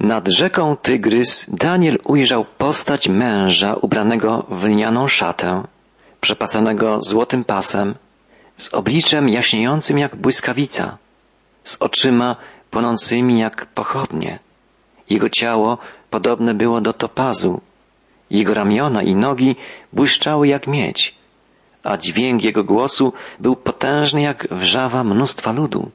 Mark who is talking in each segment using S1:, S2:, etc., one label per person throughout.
S1: Nad rzeką Tygrys Daniel ujrzał postać męża ubranego w lnianą szatę, przepasanego złotym pasem, z obliczem jaśniejącym jak błyskawica, z oczyma płonącymi jak pochodnie. Jego ciało podobne było do topazu, jego ramiona i nogi błyszczały jak miedź, a dźwięk jego głosu był potężny jak wrzawa mnóstwa ludu.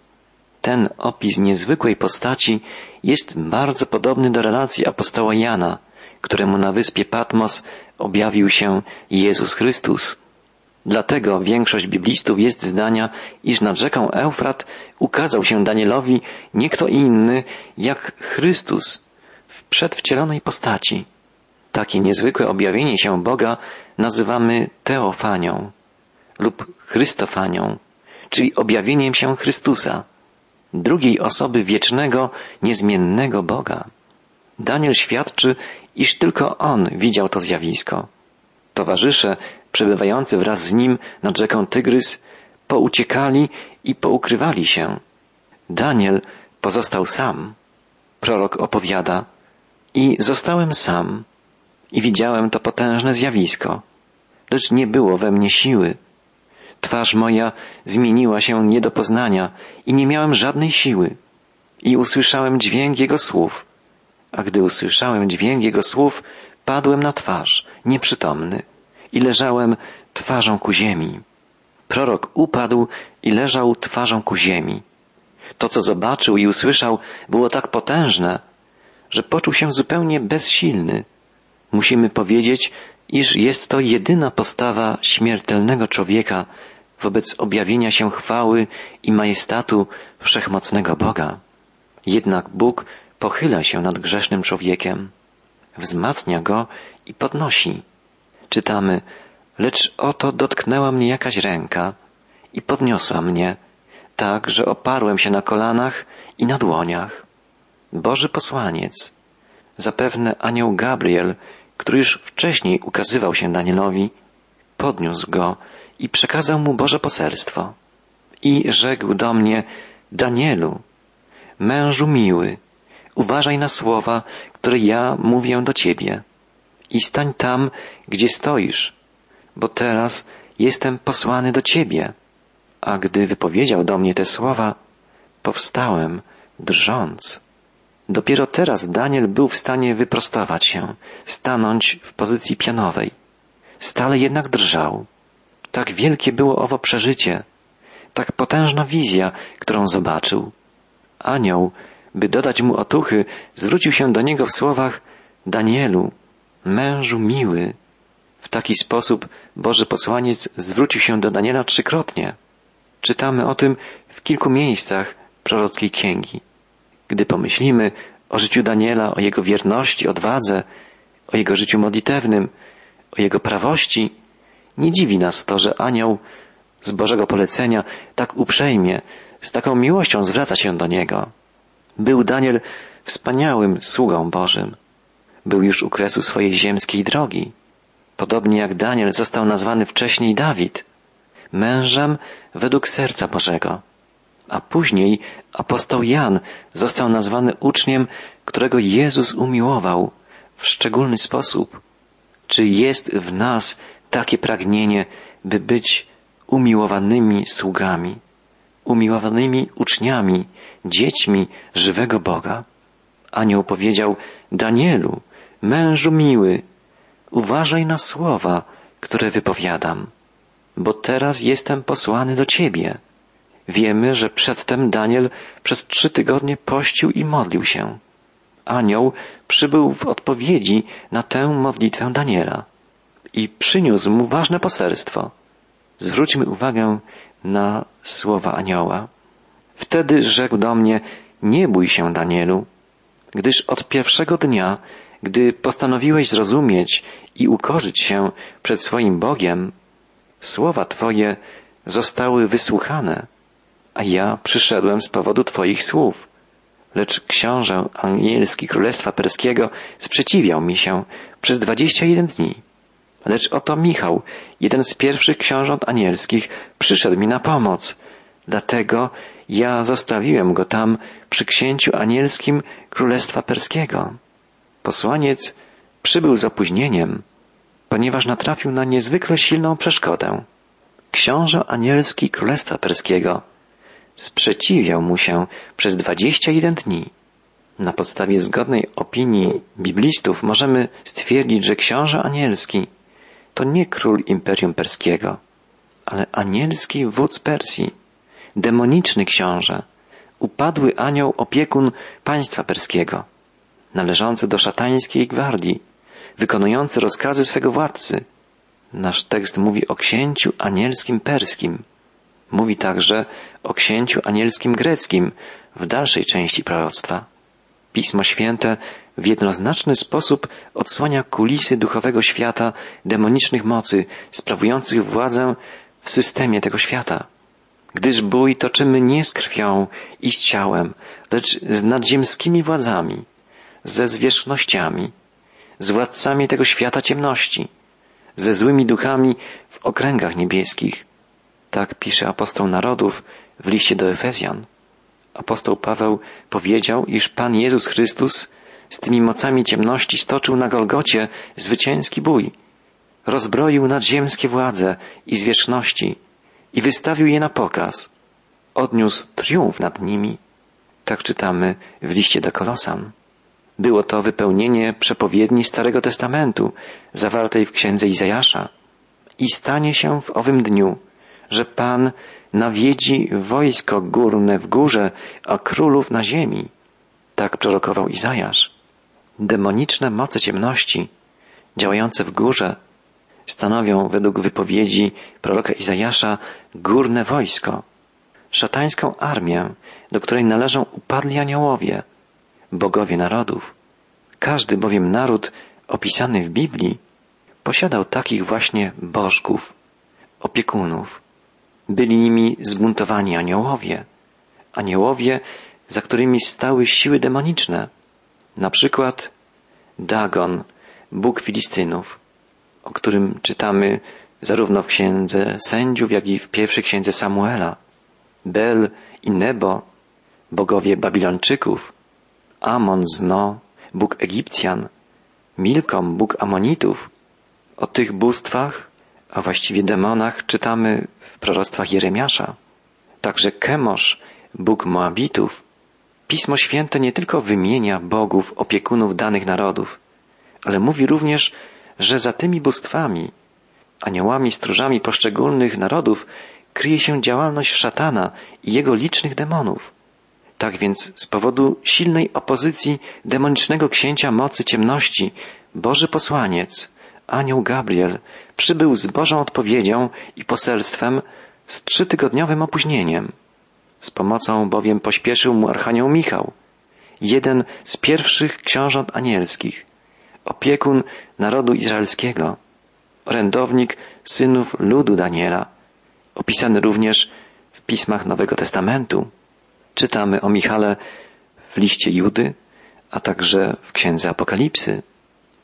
S1: Ten opis niezwykłej postaci jest bardzo podobny do relacji apostoła Jana, któremu na wyspie Patmos objawił się Jezus Chrystus. Dlatego większość biblistów jest zdania, iż nad rzeką Eufrat ukazał się Danielowi nie kto inny jak Chrystus w przedwcielonej postaci. Takie niezwykłe objawienie się Boga nazywamy teofanią lub Chrystofanią, czyli objawieniem się Chrystusa drugiej osoby wiecznego, niezmiennego Boga. Daniel świadczy, iż tylko on widział to zjawisko. Towarzysze przebywający wraz z nim nad rzeką Tygrys pouciekali i poukrywali się. Daniel pozostał sam. Prorok opowiada, i zostałem sam, i widziałem to potężne zjawisko, lecz nie było we mnie siły. Twarz moja zmieniła się nie do poznania i nie miałem żadnej siły. I usłyszałem dźwięk Jego słów. A gdy usłyszałem dźwięk Jego słów, padłem na twarz, nieprzytomny, i leżałem twarzą ku ziemi. Prorok upadł i leżał twarzą ku ziemi. To, co zobaczył i usłyszał, było tak potężne, że poczuł się zupełnie bezsilny. Musimy powiedzieć, iż jest to jedyna postawa śmiertelnego człowieka wobec objawienia się chwały i majestatu wszechmocnego Boga. Jednak Bóg pochyla się nad grzesznym człowiekiem, wzmacnia go i podnosi. Czytamy, lecz oto dotknęła mnie jakaś ręka i podniosła mnie, tak, że oparłem się na kolanach i na dłoniach. Boży posłaniec, zapewne anioł Gabriel, który już wcześniej ukazywał się Danielowi, podniósł go i przekazał mu Boże poselstwo. I rzekł do mnie, Danielu, mężu miły, uważaj na słowa, które ja mówię do ciebie i stań tam, gdzie stoisz, bo teraz jestem posłany do ciebie. A gdy wypowiedział do mnie te słowa, powstałem, drżąc. Dopiero teraz Daniel był w stanie wyprostować się, stanąć w pozycji pianowej. Stale jednak drżał. Tak wielkie było owo przeżycie, tak potężna wizja, którą zobaczył. Anioł, by dodać mu otuchy, zwrócił się do niego w słowach Danielu, mężu miły. W taki sposób Boży posłaniec zwrócił się do Daniela trzykrotnie. Czytamy o tym w kilku miejscach prorockiej księgi. Gdy pomyślimy o życiu Daniela, o jego wierności, odwadze, o jego życiu modlitewnym, o jego prawości, nie dziwi nas to, że anioł z Bożego polecenia tak uprzejmie, z taką miłością zwraca się do niego. Był Daniel wspaniałym sługą Bożym. Był już u kresu swojej ziemskiej drogi. Podobnie jak Daniel został nazwany wcześniej Dawid, mężem według serca Bożego. A później apostoł Jan został nazwany uczniem, którego Jezus umiłował w szczególny sposób. Czy jest w nas takie pragnienie, by być umiłowanymi sługami, umiłowanymi uczniami, dziećmi żywego Boga. Anioł powiedział, Danielu, mężu miły, uważaj na słowa, które wypowiadam, bo teraz jestem posłany do ciebie. Wiemy, że przedtem Daniel przez trzy tygodnie pościł i modlił się. Anioł przybył w odpowiedzi na tę modlitwę Daniela i przyniósł mu ważne poselstwo. Zwróćmy uwagę na słowa anioła. Wtedy rzekł do mnie, nie bój się, Danielu, gdyż od pierwszego dnia, gdy postanowiłeś zrozumieć i ukorzyć się przed swoim Bogiem, słowa Twoje zostały wysłuchane, a ja przyszedłem z powodu Twoich słów. Lecz książę anielski Królestwa Perskiego sprzeciwiał mi się przez dwadzieścia jeden dni. Lecz oto Michał, jeden z pierwszych książąt anielskich, przyszedł mi na pomoc, Dlatego ja zostawiłem go tam przy księciu anielskim Królestwa Perskiego. Posłaniec przybył z opóźnieniem, ponieważ natrafił na niezwykle silną przeszkodę. Książę anielski Królestwa Perskiego sprzeciwiał mu się przez dwadzieścia jeden dni. Na podstawie zgodnej opinii biblistów możemy stwierdzić, że książę anielski to nie król Imperium Perskiego, ale anielski wódz Persji, demoniczny książę, upadły anioł opiekun państwa perskiego, należący do szatańskiej gwardii, wykonujący rozkazy swego władcy. Nasz tekst mówi o księciu anielskim perskim. Mówi także o księciu anielskim greckim w dalszej części proroctwa. Pismo Święte w jednoznaczny sposób odsłania kulisy duchowego świata demonicznych mocy sprawujących władzę w systemie tego świata. Gdyż bój toczymy nie z krwią i z ciałem, lecz z nadziemskimi władzami, ze zwierzchnościami, z władcami tego świata ciemności, ze złymi duchami w okręgach niebieskich. Tak pisze apostoł narodów w liście do Efezjan. Apostoł Paweł powiedział, iż Pan Jezus Chrystus z tymi mocami ciemności stoczył na Golgocie zwycięski bój. Rozbroił nadziemskie władze i zwierzchności i wystawił je na pokaz. Odniósł triumf nad nimi. Tak czytamy w liście do Kolosan. Było to wypełnienie przepowiedni Starego Testamentu, zawartej w księdze Izajasza. I stanie się w owym dniu, że Pan nawiedzi wojsko górne w górze, a królów na ziemi. Tak prorokował Izajasz. Demoniczne moce ciemności, działające w górze, stanowią według wypowiedzi proroka Izajasza górne wojsko, szatańską armię, do której należą upadli aniołowie, bogowie narodów. Każdy bowiem naród opisany w Biblii posiadał takich właśnie bożków, opiekunów. Byli nimi zbuntowani aniołowie, aniołowie, za którymi stały siły demoniczne, na przykład Dagon, Bóg Filistynów, o którym czytamy zarówno w księdze sędziów, jak i w pierwszej księdze Samuela, Bel i Nebo, bogowie Babilończyków, Amon Zno, Bóg Egipcjan, Milkom, Bóg Amonitów. O tych bóstwach, a właściwie demonach, czytamy w proroctwach Jeremiasza. Także Kemosz, Bóg Moabitów. Pismo Święte nie tylko wymienia bogów, opiekunów danych narodów, ale mówi również, że za tymi bóstwami, aniołami, stróżami poszczególnych narodów kryje się działalność szatana i jego licznych demonów. Tak więc z powodu silnej opozycji demonicznego księcia mocy ciemności, Boży posłaniec, anioł Gabriel, przybył z Bożą odpowiedzią i poselstwem z trzytygodniowym opóźnieniem. Z pomocą bowiem pośpieszył mu Archanioł Michał, jeden z pierwszych książąt anielskich, opiekun narodu izraelskiego, orędownik synów ludu Daniela, opisany również w pismach Nowego Testamentu. Czytamy o Michale w liście Judy, a także w księdze Apokalipsy.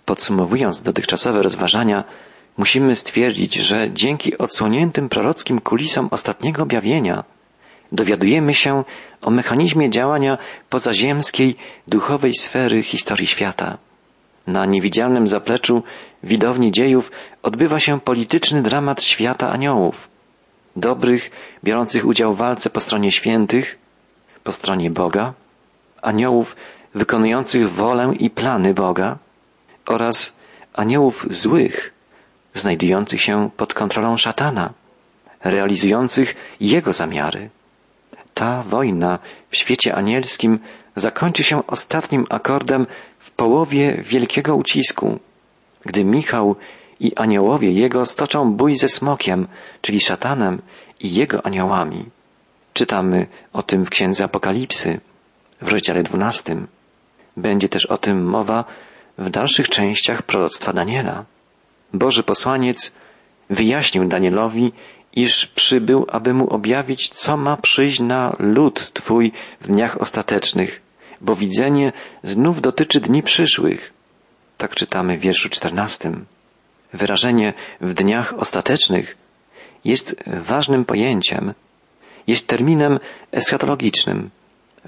S1: Podsumowując dotychczasowe rozważania, musimy stwierdzić, że dzięki odsłoniętym prorockim kulisom ostatniego objawienia dowiadujemy się o mechanizmie działania pozaziemskiej, duchowej sfery historii świata. Na niewidzialnym zapleczu widowni dziejów odbywa się polityczny dramat świata aniołów. Dobrych, biorących udział w walce po stronie świętych, po stronie Boga, aniołów wykonujących wolę i plany Boga oraz aniołów złych, znajdujących się pod kontrolą szatana, realizujących jego zamiary. Ta wojna w świecie anielskim zakończy się ostatnim akordem w połowie wielkiego ucisku, gdy Michał i aniołowie jego stoczą bój ze smokiem, czyli szatanem i jego aniołami. Czytamy o tym w Księdze Apokalipsy, w rozdziale dwunastym. Będzie też o tym mowa w dalszych częściach proroctwa Daniela. Boży posłaniec wyjaśnił Danielowi, iż przybył, aby mu objawić, co ma przyjść na lud Twój w dniach ostatecznych, bo widzenie znów dotyczy dni przyszłych. Tak czytamy w wierszu czternastym. Wyrażenie w dniach ostatecznych jest ważnym pojęciem, jest terminem eschatologicznym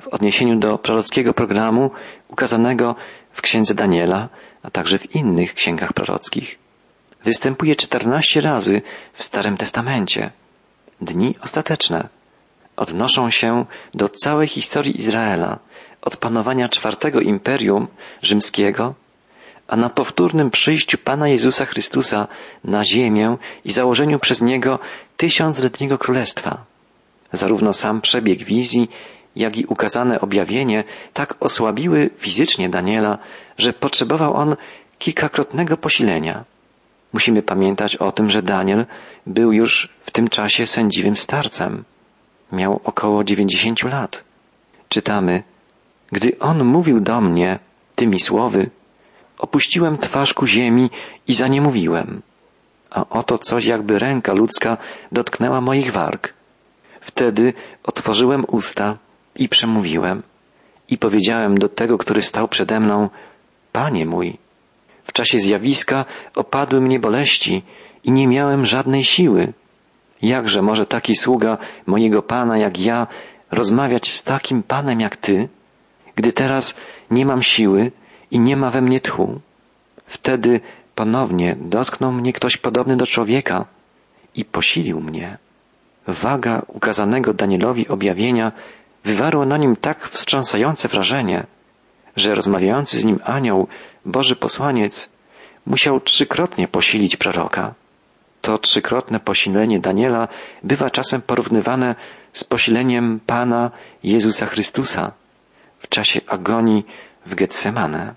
S1: w odniesieniu do prorockiego programu ukazanego w księdze Daniela, a także w innych księgach prorockich. Występuje czternaście razy w Starym Testamencie. Dni ostateczne odnoszą się do całej historii Izraela, od panowania czwartego imperium rzymskiego, a na powtórnym przyjściu Pana Jezusa Chrystusa na ziemię i założeniu przez Niego tysiącletniego królestwa. Zarówno sam przebieg wizji, jak i ukazane objawienie tak osłabiły fizycznie Daniela, że potrzebował on kilkakrotnego posilenia. Musimy pamiętać o tym, że Daniel był już w tym czasie sędziwym starcem. Miał około dziewięćdziesięciu lat. Czytamy, gdy on mówił do mnie tymi słowy, opuściłem twarz ku ziemi i za nie mówiłem. A oto coś jakby ręka ludzka dotknęła moich warg. Wtedy otworzyłem usta i przemówiłem i powiedziałem do tego, który stał przede mną, Panie mój, w czasie zjawiska opadły mnie boleści i nie miałem żadnej siły. Jakże może taki sługa mojego Pana jak ja rozmawiać z takim Panem jak Ty, gdy teraz nie mam siły i nie ma we mnie tchu? Wtedy ponownie dotknął mnie ktoś podobny do człowieka i posilił mnie. Waga ukazanego Danielowi objawienia wywarła na nim tak wstrząsające wrażenie, że rozmawiający z nim anioł, Boży posłaniec, musiał trzykrotnie posilić proroka. To trzykrotne posilenie Daniela bywa czasem porównywane z posileniem Pana Jezusa Chrystusa w czasie agonii w Getsemane.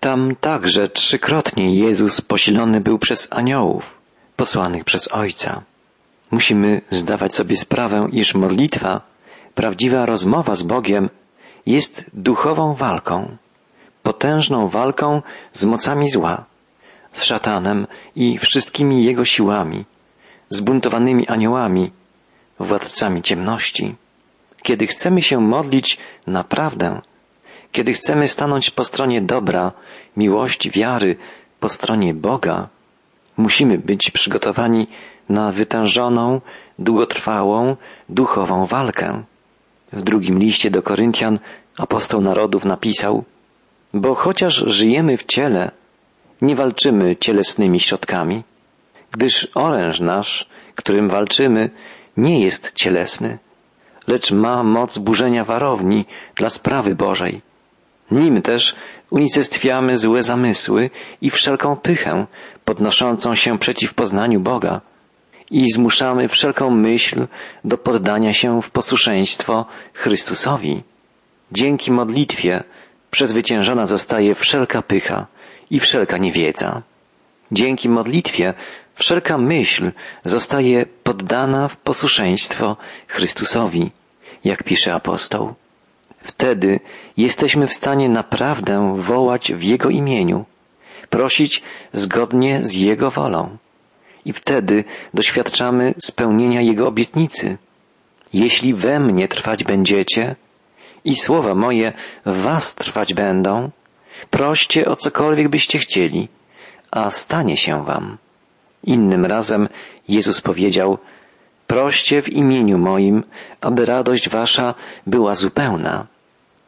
S1: Tam także trzykrotnie Jezus posilony był przez aniołów, posłanych przez Ojca. Musimy zdawać sobie sprawę, iż modlitwa, prawdziwa rozmowa z Bogiem jest duchową walką, potężną walką z mocami zła, z szatanem i wszystkimi jego siłami, zbuntowanymi aniołami, władcami ciemności. Kiedy chcemy się modlić naprawdę, kiedy chcemy stanąć po stronie dobra, miłości, wiary, po stronie Boga, musimy być przygotowani na wytężoną, długotrwałą, duchową walkę. W drugim liście do Koryntian apostoł narodów napisał, bo chociaż żyjemy w ciele, nie walczymy cielesnymi środkami, gdyż oręż nasz, którym walczymy, nie jest cielesny, lecz ma moc burzenia warowni dla sprawy Bożej. Nim też unicestwiamy złe zamysły i wszelką pychę podnoszącą się przeciw poznaniu Boga i zmuszamy wszelką myśl do poddania się w posłuszeństwo Chrystusowi. Dzięki modlitwie przezwyciężona zostaje wszelka pycha i wszelka niewiedza. Dzięki modlitwie wszelka myśl zostaje poddana w posłuszeństwo Chrystusowi, jak pisze apostoł. Wtedy jesteśmy w stanie naprawdę wołać w Jego imieniu, prosić zgodnie z Jego wolą. I wtedy doświadczamy spełnienia Jego obietnicy. Jeśli we mnie trwać będziecie i słowa moje w was trwać będą, proście o cokolwiek byście chcieli, a stanie się wam. Innym razem Jezus powiedział, proście w imieniu moim, aby radość wasza była zupełna.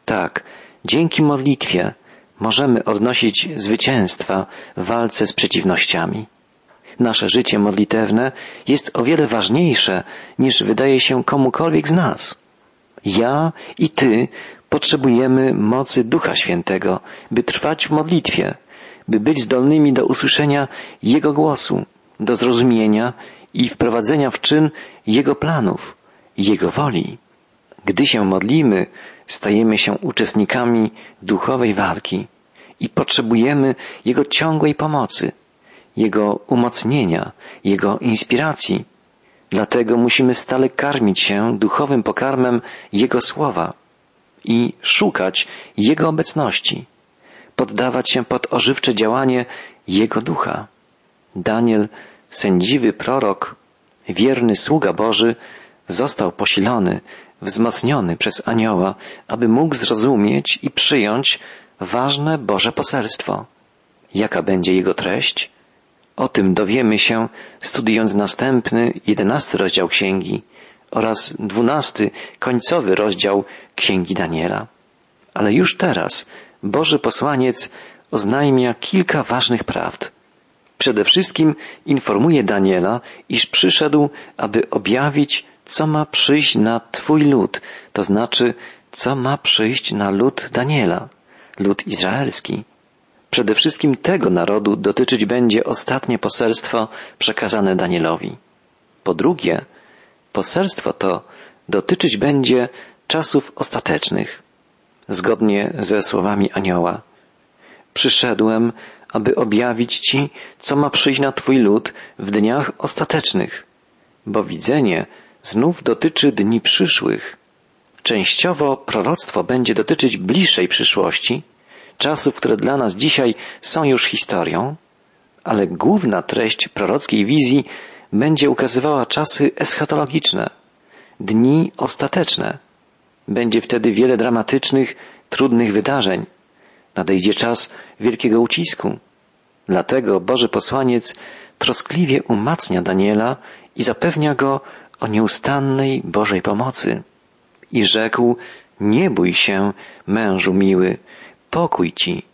S1: Tak, dzięki modlitwie możemy odnosić zwycięstwa w walce z przeciwnościami. Nasze życie modlitewne jest o wiele ważniejsze niż wydaje się komukolwiek z nas. Ja i Ty potrzebujemy mocy Ducha Świętego, by trwać w modlitwie, by być zdolnymi do usłyszenia Jego głosu, do zrozumienia i wprowadzenia w czyn Jego planów, Jego woli. Gdy się modlimy, stajemy się uczestnikami duchowej walki i potrzebujemy Jego ciągłej pomocy, Jego umocnienia, Jego inspiracji. Dlatego musimy stale karmić się duchowym pokarmem Jego słowa i szukać Jego obecności, poddawać się pod ożywcze działanie Jego ducha. Daniel, sędziwy prorok, wierny sługa Boży, został posilony wzmocniony przez anioła, aby mógł zrozumieć i przyjąć ważne Boże poselstwo. Jaka będzie jego treść? O tym dowiemy się, studiując następny, jedenasty rozdział księgi, oraz dwunasty, końcowy rozdział Księgi Daniela. Ale już teraz Boży posłaniec oznajmia kilka ważnych prawd. Przede wszystkim informuje Daniela, iż przyszedł, aby objawić, co ma przyjść na Twój lud, to znaczy, co ma przyjść na lud Daniela, lud izraelski. Przede wszystkim tego narodu dotyczyć będzie ostatnie poselstwo przekazane Danielowi. Po drugie, poselstwo to dotyczyć będzie czasów ostatecznych, zgodnie ze słowami anioła. Przyszedłem, aby objawić Ci, co ma przyjść na Twój lud w dniach ostatecznych, bo widzenie znów dotyczy dni przyszłych. Częściowo proroctwo będzie dotyczyć bliższej przyszłości, czasów, które dla nas dzisiaj są już historią, ale główna treść prorockiej wizji będzie ukazywała czasy eschatologiczne, dni ostateczne. Będzie wtedy wiele dramatycznych, trudnych wydarzeń. Nadejdzie czas wielkiego ucisku. Dlatego Boży posłaniec troskliwie umacnia Daniela i zapewnia go o nieustannej Bożej pomocy. I rzekł, nie bój się, mężu miły, pokój ci,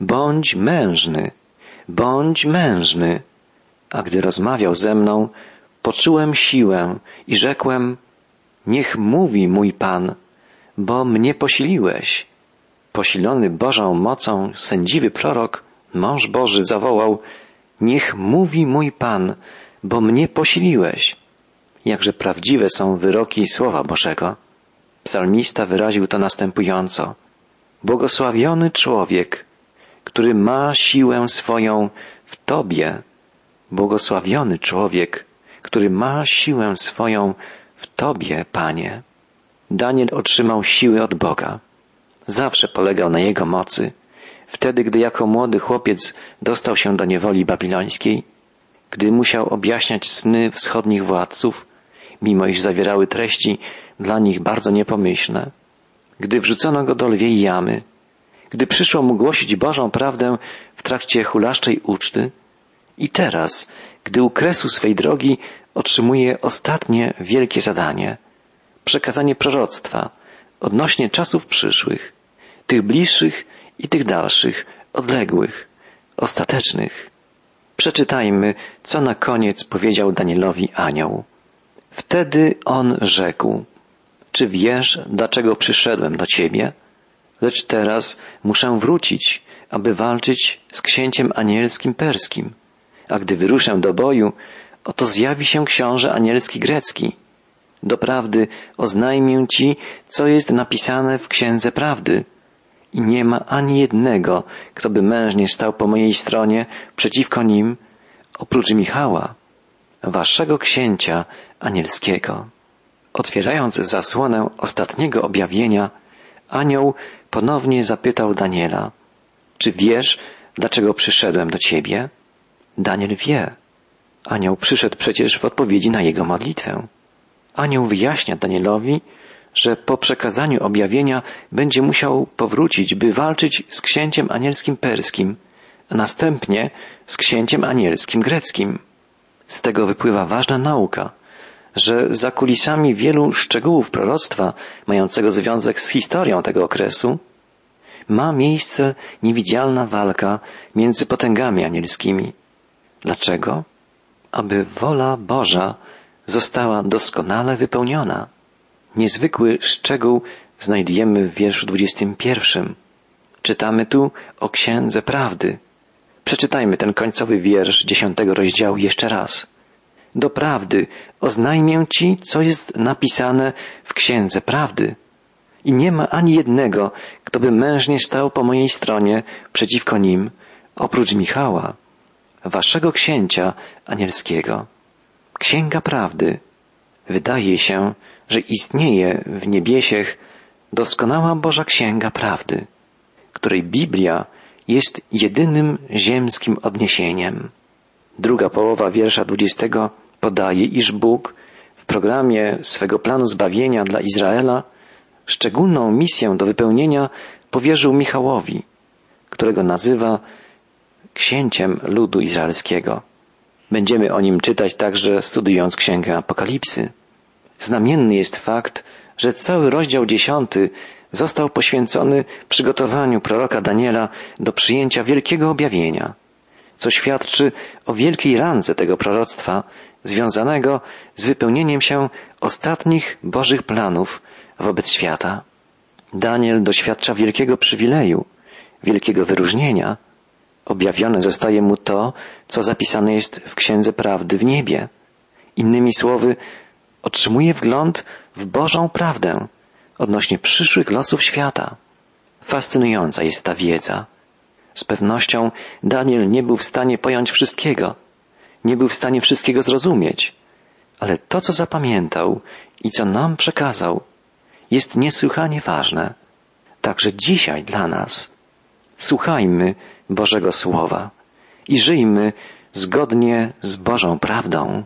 S1: bądź mężny, bądź mężny. A gdy rozmawiał ze mną, poczułem siłę i rzekłem, niech mówi mój Pan, bo mnie posiliłeś. Posilony Bożą mocą, sędziwy prorok, mąż Boży zawołał, niech mówi mój Pan, bo mnie posiliłeś. Jakże prawdziwe są wyroki Słowa Bożego. Psalmista wyraził to następująco. Błogosławiony człowiek, który ma siłę swoją w Tobie. Błogosławiony człowiek, który ma siłę swoją w Tobie, Panie. Daniel otrzymał siły od Boga. Zawsze polegał na Jego mocy. Wtedy, gdy jako młody chłopiec dostał się do niewoli babilońskiej, gdy musiał objaśniać sny wschodnich władców, mimo iż zawierały treści dla nich bardzo niepomyślne, gdy wrzucono go do lwiej jamy, gdy przyszło mu głosić Bożą prawdę w trakcie hulaszczej uczty i teraz, gdy u kresu swej drogi otrzymuje ostatnie wielkie zadanie przekazanie proroctwa odnośnie czasów przyszłych, tych bliższych i tych dalszych, odległych, ostatecznych. Przeczytajmy, co na koniec powiedział Danielowi anioł. Wtedy on rzekł, czy wiesz, dlaczego przyszedłem do ciebie? Lecz teraz muszę wrócić, aby walczyć z księciem anielskim perskim. A gdy wyruszę do boju, oto zjawi się książę anielski grecki. Doprawdy oznajmię ci, co jest napisane w księdze prawdy. I nie ma ani jednego, kto by mężnie stał po mojej stronie przeciwko nim, oprócz Michała, waszego księcia anielskiego. Otwierając zasłonę ostatniego objawienia, anioł ponownie zapytał Daniela, czy wiesz, dlaczego przyszedłem do ciebie? Daniel wie. Anioł przyszedł przecież w odpowiedzi na jego modlitwę. Anioł wyjaśnia Danielowi, że po przekazaniu objawienia będzie musiał powrócić, by walczyć z księciem anielskim perskim, a następnie z księciem anielskim greckim. Z tego wypływa ważna nauka, że za kulisami wielu szczegółów proroctwa, mającego związek z historią tego okresu, ma miejsce niewidzialna walka między potęgami anielskimi. Dlaczego? Aby wola Boża została doskonale wypełniona. Niezwykły szczegół znajdujemy w wierszu 21. Czytamy tu o księdze prawdy. Przeczytajmy ten końcowy wiersz dziesiątego rozdziału jeszcze raz. Doprawdy oznajmię Ci, co jest napisane w księdze prawdy. I nie ma ani jednego, kto by mężnie stał po mojej stronie przeciwko nim, oprócz Michała, waszego księcia anielskiego. Księga Prawdy. Wydaje się, że istnieje w niebiesiech doskonała Boża Księga Prawdy, której Biblia jest jedynym ziemskim odniesieniem. Druga połowa wiersza dwudziestego podaje, iż Bóg w programie swego planu zbawienia dla Izraela szczególną misję do wypełnienia powierzył Michałowi, którego nazywa księciem ludu izraelskiego. Będziemy o nim czytać także studiując Księgę Apokalipsy. Znamienny jest fakt, że cały rozdział dziesiąty został poświęcony przygotowaniu proroka Daniela do przyjęcia wielkiego objawienia, co świadczy o wielkiej randze tego proroctwa związanego z wypełnieniem się ostatnich Bożych planów wobec świata. Daniel doświadcza wielkiego przywileju, wielkiego wyróżnienia. Objawione zostaje mu to, co zapisane jest w Księdze Prawdy w niebie. Innymi słowy, otrzymuje wgląd w Bożą prawdę odnośnie przyszłych losów świata. Fascynująca jest ta wiedza. Z pewnością Daniel nie był w stanie pojąć wszystkiego, nie był w stanie wszystkiego zrozumieć, ale to, co zapamiętał i co nam przekazał, jest niesłychanie ważne, także dzisiaj dla nas. Słuchajmy Bożego Słowa i żyjmy zgodnie z Bożą prawdą.